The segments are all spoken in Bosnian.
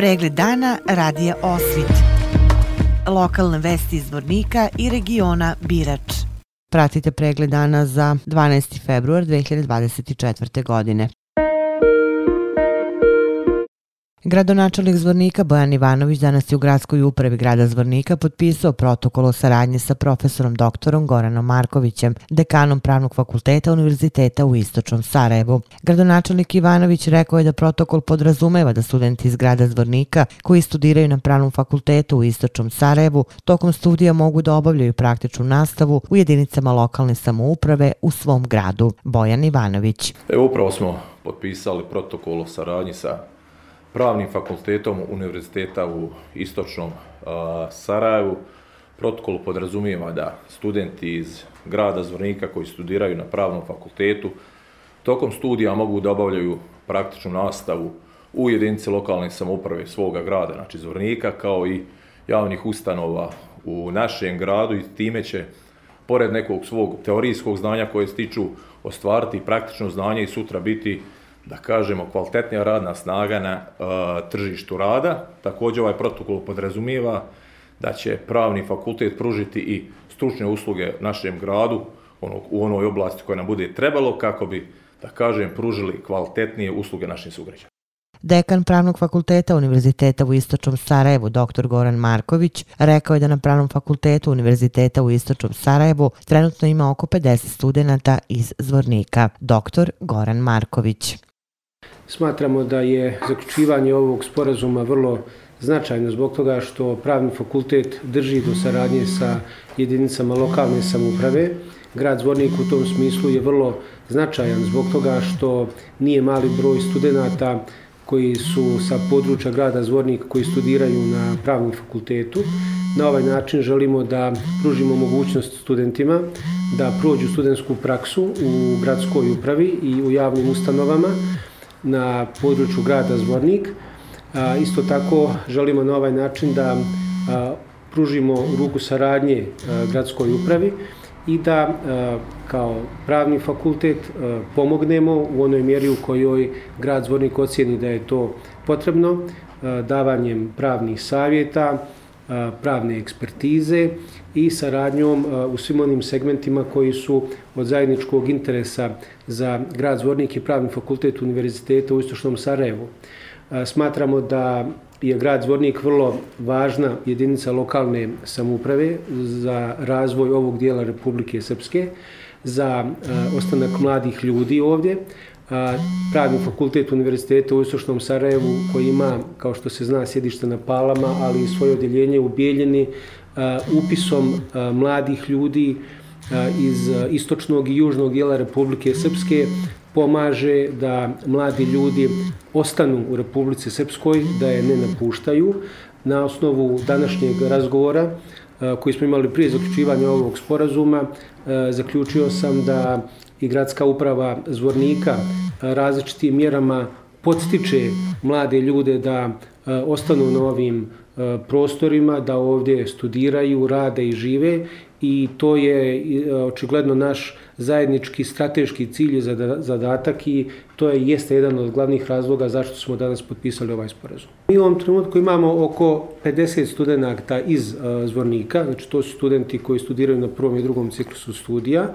Pregled dana radija Osvit. Lokalne vesti iz Vornika i regiona Birač. Pratite pregled dana za 12. februar 2024. godine. Gradonačelnik Zvornika Bojan Ivanović danas je u gradskoj upravi grada Zvornika potpisao protokol o saradnji sa profesorom doktorom Goranom Markovićem, dekanom Pravnog fakulteta Univerziteta u Istočnom Sarajevu. Gradonačelnik Ivanović rekao je da protokol podrazumeva da studenti iz grada Zvornika koji studiraju na Pravnom fakultetu u Istočnom Sarajevu tokom studija mogu da obavljaju praktičnu nastavu u jedinicama lokalne samouprave u svom gradu. Bojan Ivanović. Evo upravo smo potpisali protokol o saradnji sa pravnim fakultetom univerziteta u istočnom a, Sarajevu. Protokol podrazumijeva da studenti iz grada Zvornika koji studiraju na pravnom fakultetu tokom studija mogu da obavljaju praktičnu nastavu u jedinici lokalne samouprave svoga grada, znači Zvornika, kao i javnih ustanova u našem gradu i time će, pored nekog svog teorijskog znanja koje stiču, ostvariti praktično znanje i sutra biti da kažemo, kvalitetnija radna snaga na uh, tržištu rada. Također ovaj protokol podrazumijeva da će pravni fakultet pružiti i stručne usluge našem gradu ono, u onoj oblasti koja nam bude trebalo kako bi, da kažem, pružili kvalitetnije usluge našim sugrađanima. Dekan Pravnog fakulteta Univerziteta u Istočnom Sarajevu, dr. Goran Marković, rekao je da na Pravnom fakultetu Univerziteta u Istočnom Sarajevu trenutno ima oko 50 studenta iz Zvornika. Dr. Goran Marković. Smatramo da je zaključivanje ovog sporazuma vrlo značajno zbog toga što pravni fakultet drži do saradnje sa jedinicama lokalne samuprave. Grad Zvornik u tom smislu je vrlo značajan zbog toga što nije mali broj studenta koji su sa područja grada Zvornik koji studiraju na pravnom fakultetu. Na ovaj način želimo da pružimo mogućnost studentima da prođu studentsku praksu u gradskoj upravi i u javnim ustanovama na području grada Zvornik. A, isto tako želimo na ovaj način da a, pružimo ruku saradnje a, gradskoj upravi i da a, kao pravni fakultet a, pomognemo u onoj mjeri u kojoj grad Zvornik ocjeni da je to potrebno a, davanjem pravnih savjeta, pravne ekspertize i saradnjom u svim onim segmentima koji su od zajedničkog interesa za grad Zvornik i pravni fakultet Univerziteta u Istočnom Sarajevu. Smatramo da je grad Zvornik vrlo važna jedinica lokalne samuprave za razvoj ovog dijela Republike Srpske, za ostanak mladih ljudi ovdje, pravni fakultet Univerziteta u Istočnom Sarajevu koji ima, kao što se zna, sjedište na Palama, ali i svoje odjeljenje u Bijeljini, upisom mladih ljudi iz istočnog i južnog dijela Republike Srpske pomaže da mladi ljudi ostanu u Republici Srpskoj, da je ne napuštaju. Na osnovu današnjeg razgovora koji smo imali prije zaključivanja ovog sporazuma, zaključio sam da i gradska uprava Zvornika različitim mjerama podstiče mlade ljude da ostanu na ovim prostorima, da ovdje studiraju, rade i žive i to je očigledno naš zajednički strateški cilj i zadatak i to je jeste jedan od glavnih razloga zašto smo danas potpisali ovaj sporazum. Mi u ovom trenutku imamo oko 50 studenta iz Zvornika, znači to su studenti koji studiraju na prvom i drugom ciklusu studija.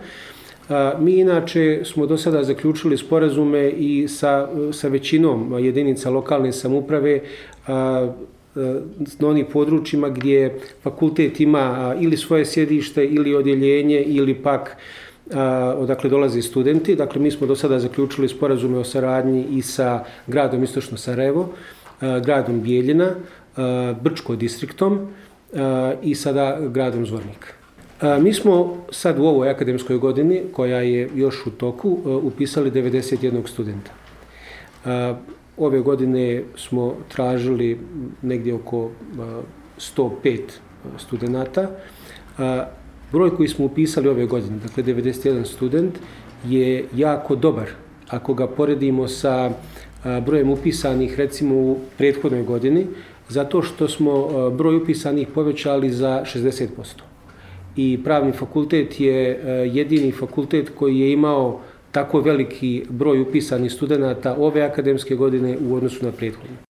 Mi inače smo do sada zaključili sporazume i sa, sa većinom jedinica lokalne samuprave na onih područjima gdje fakultet ima ili svoje sjedište ili odjeljenje ili pak odakle dolaze studenti. Dakle, mi smo do sada zaključili sporazume o saradnji i sa gradom Istočno Sarajevo, gradom Bijeljina, Brčko distriktom i sada gradom Zvornika. Mi smo sad u ovoj akademskoj godini, koja je još u toku, e, upisali 91 studenta. Ove godine smo tražili negdje oko 105 studenta. Broj koji smo upisali ove godine, dakle 91 student, je jako dobar. Ako ga poredimo sa brojem upisanih recimo u prethodnoj godini, zato što smo broj upisanih povećali za 60% i pravni fakultet je e, jedini fakultet koji je imao tako veliki broj upisanih studenta ove akademske godine u odnosu na prethodne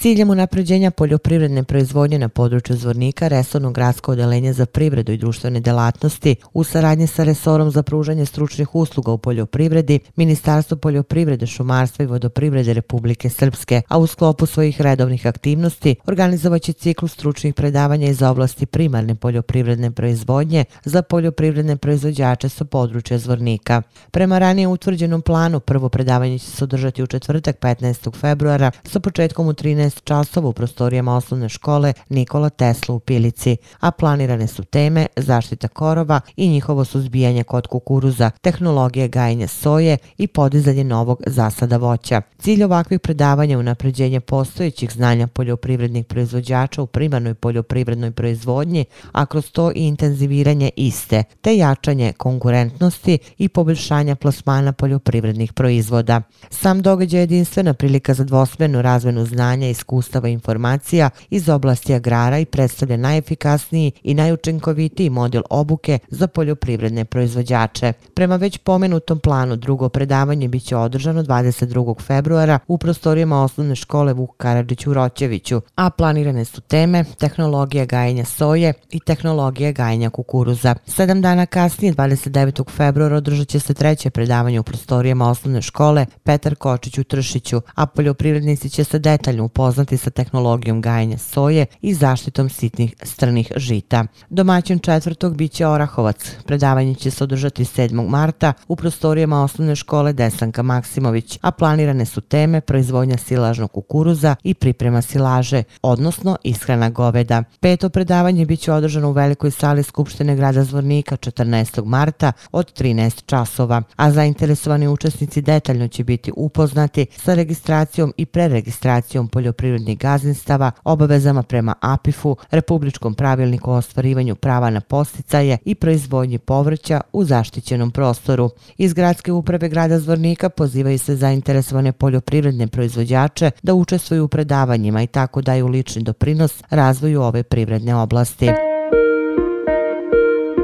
ciljem unapređenja poljoprivredne proizvodnje na području Zvornika, Resorno gradsko odelenje za privredu i društvene delatnosti u saradnji sa Resorom za pružanje stručnih usluga u poljoprivredi, Ministarstvo poljoprivrede, šumarstva i vodoprivrede Republike Srpske, a u sklopu svojih redovnih aktivnosti organizovaće ciklu stručnih predavanja iz oblasti primarne poljoprivredne proizvodnje za poljoprivredne proizvođače sa područja Zvornika. Prema ranije utvrđenom planu, prvo predavanje će se održati u četvrtak 15. februara sa početkom u 13 časova u prostorijama osnovne škole Nikola Tesla u Pilici, a planirane su teme zaštita korova i njihovo suzbijanje kod kukuruza, tehnologije gajenja soje i podizanje novog zasada voća. Cilj ovakvih predavanja je unapređenje postojećih znanja poljoprivrednih proizvođača u primarnoj poljoprivrednoj proizvodnji, a kroz to i intenziviranje iste, te jačanje konkurentnosti i poboljšanja plasmana poljoprivrednih proizvoda. Sam događaj je jedinstvena prilika za dvosmjernu razmenu znanja, iskustava i informacija iz oblasti agrara i predstavlja najefikasniji i najučinkovitiji model obuke za poljoprivredne proizvođače. Prema već pomenutom planu, drugo predavanje biće održano 22. februara u prostorijama osnovne škole Vuk Karadžić u Roćeviću, a planirane su teme tehnologija gajenja soje i tehnologija gajenja kukuruza. Sedam dana kasnije, 29. februara, održat će se treće predavanje u prostorijama osnovne škole Petar Kočić u Tršiću, a poljoprivrednici će se detaljno upoznati sa tehnologijom gajenja soje i zaštitom sitnih strnih žita. Domaćin četvrtog biće Orahovac. Predavanje će se održati 7. marta u prostorijama osnovne škole Desanka Maksimović, a planirane su teme proizvodnja silažnog kukuruza i priprema silaže, odnosno ishrana goveda. Peto predavanje biće održano u velikoj sali Skupštine grada Zvornika 14. marta od 13 časova, a zainteresovani učesnici detaljno će biti upoznati sa registracijom i preregistracijom poljoprivrednih gazdinstava, obavezama prema APIF-u, Republičkom pravilniku o ostvarivanju prava na posticaje i proizvodnji povrća u zaštićenom prostoru. Iz gradske uprave grada Zvornika pozivaju se zainteresovane poljoprivredne proizvođače da učestvuju u predavanjima i tako daju lični doprinos razvoju ove privredne oblasti.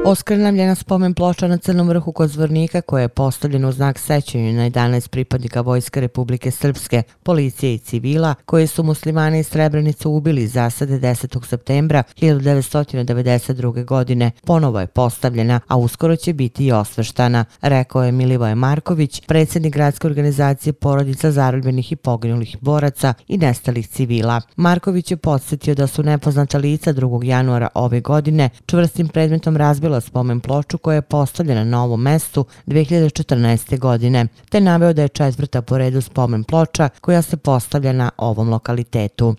Oskrnavljena spomen ploča na Crnom vrhu kod Zvornika koja je postavljena u znak sećanja na 11 pripadnika Vojske Republike Srpske, policije i civila koje su muslimane iz Srebrenice ubili zasade 10. septembra 1992. godine. Ponovo je postavljena, a uskoro će biti i osveštana, rekao je Milivoje Marković, predsjednik gradske organizacije porodica zarobljenih i poginulih boraca i nestalih civila. Marković je podsjetio da su nepoznata lica 2. januara ove godine čvrstim predmetom razbila obnovila spomen ploču koja je postavljena na ovom mestu 2014. godine, te naveo da je četvrta po redu spomen ploča koja se postavlja na ovom lokalitetu.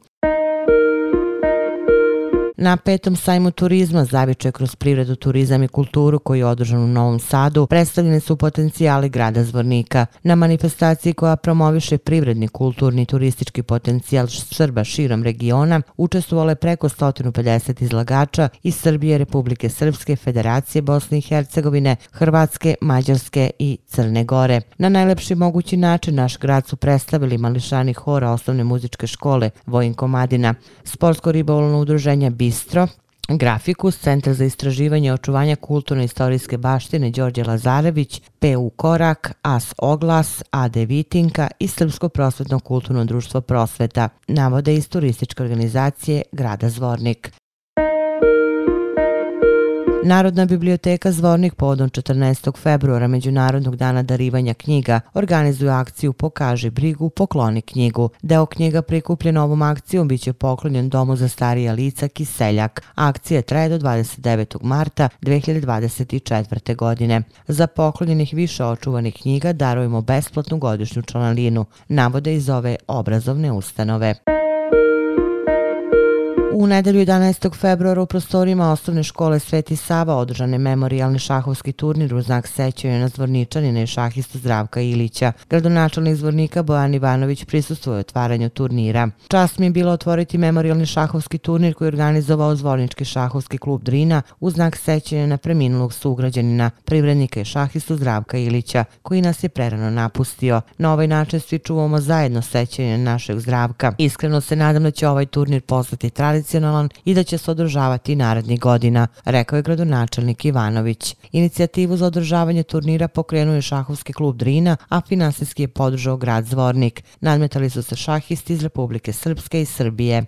Na petom sajmu turizma zaviče kroz privredu, turizam i kulturu koji je održan u Novom Sadu predstavljene su potencijali grada Zvornika. Na manifestaciji koja promoviše privredni, kulturni i turistički potencijal Srba širom regiona učestvovalo je preko 150 izlagača iz Srbije, Republike Srpske, Federacije Bosne i Hercegovine, Hrvatske, Mađarske i Crne Gore. Na najlepši mogući način naš grad su predstavili mališani hora osnovne muzičke škole Vojin Komadina, sportsko-ribolovno udruženje BIS Bistro, Grafikus, Centar za istraživanje i očuvanje kulturno-istorijske baštine Đorđe Lazarević, PU Korak, AS Oglas, AD Vitinka i Srpsko prosvetno kulturno društvo prosveta, navode iz turističke organizacije Grada Zvornik. Narodna biblioteka Zvornik povodom 14. februara Međunarodnog dana darivanja knjiga organizuje akciju Pokaži brigu, pokloni knjigu. Deo knjiga prikupljen ovom akcijom biće poklonjen Domu za starija lica Kiseljak. Akcija traje do 29. marta 2024. godine. Za poklonjenih više očuvanih knjiga darujemo besplatnu godišnju članalinu, navode iz ove obrazovne ustanove. U nedelju 11. februara u prostorima osnovne škole Sveti Sava održan je memorialni šahovski turnir u znak sećanja na zvorničanina i šahista Zdravka Ilića. Gradonačelnik zvornika Bojan Ivanović prisustvoje otvaranju turnira. Čast mi je bilo otvoriti memorialni šahovski turnir koji je organizovao zvornički šahovski klub Drina u znak sećanja na preminulog sugrađanina, privrednika i šahistu Zdravka Ilića, koji nas je prerano napustio. Na ovaj način svi čuvamo zajedno sećanje našeg Zdravka. Iskreno se nadam da će ovaj turnir postati tradicija tradicionalan i da će se održavati narednih godina, rekao je gradonačelnik Ivanović. Inicijativu za održavanje turnira pokrenuo je šahovski klub Drina, a finansijski je podržao grad Zvornik. Nadmetali su se šahisti iz Republike Srpske i Srbije.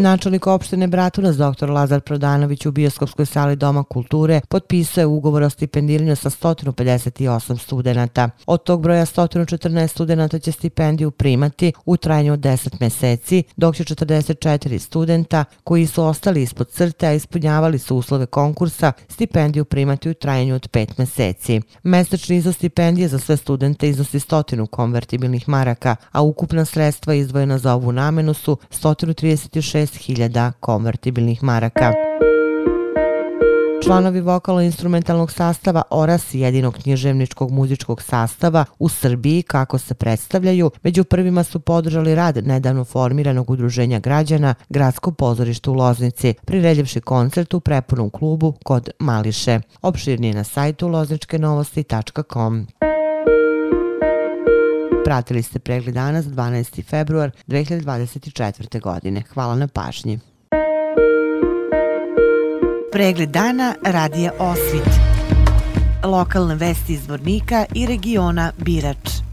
Načelnik opštine Bratunac dr. Lazar Prodanović u bioskopskoj sali Doma kulture potpisuje ugovor o stipendiranju sa 158 studenta. Od tog broja 114 studenta će stipendiju primati u trajanju od 10 meseci, dok će 44 studenta koji su ostali ispod crte, a ispunjavali su uslove konkursa, stipendiju primati u trajanju od 5 meseci. Mesečni iznos stipendije za sve studente iznosi 100 konvertibilnih maraka, a ukupna sredstva izdvojena za ovu namenu su 136 6.000 konvertibilnih maraka. Članovi vokalo-instrumentalnog sastava Oras jedinog književničkog muzičkog sastava u Srbiji kako se predstavljaju, među prvima su podržali rad nedavno formiranog udruženja građana Gradsko pozorište u Loznici, priredljivši koncert u prepunom klubu kod Mališe. Opširnije na sajtu lozničkenovosti.com. Pratili ste pregled danas 12. februar 2024. godine. Hvala na pažnji. Pregled dana radija Osvit. Lokalne vesti iz Vornika i regiona Birač.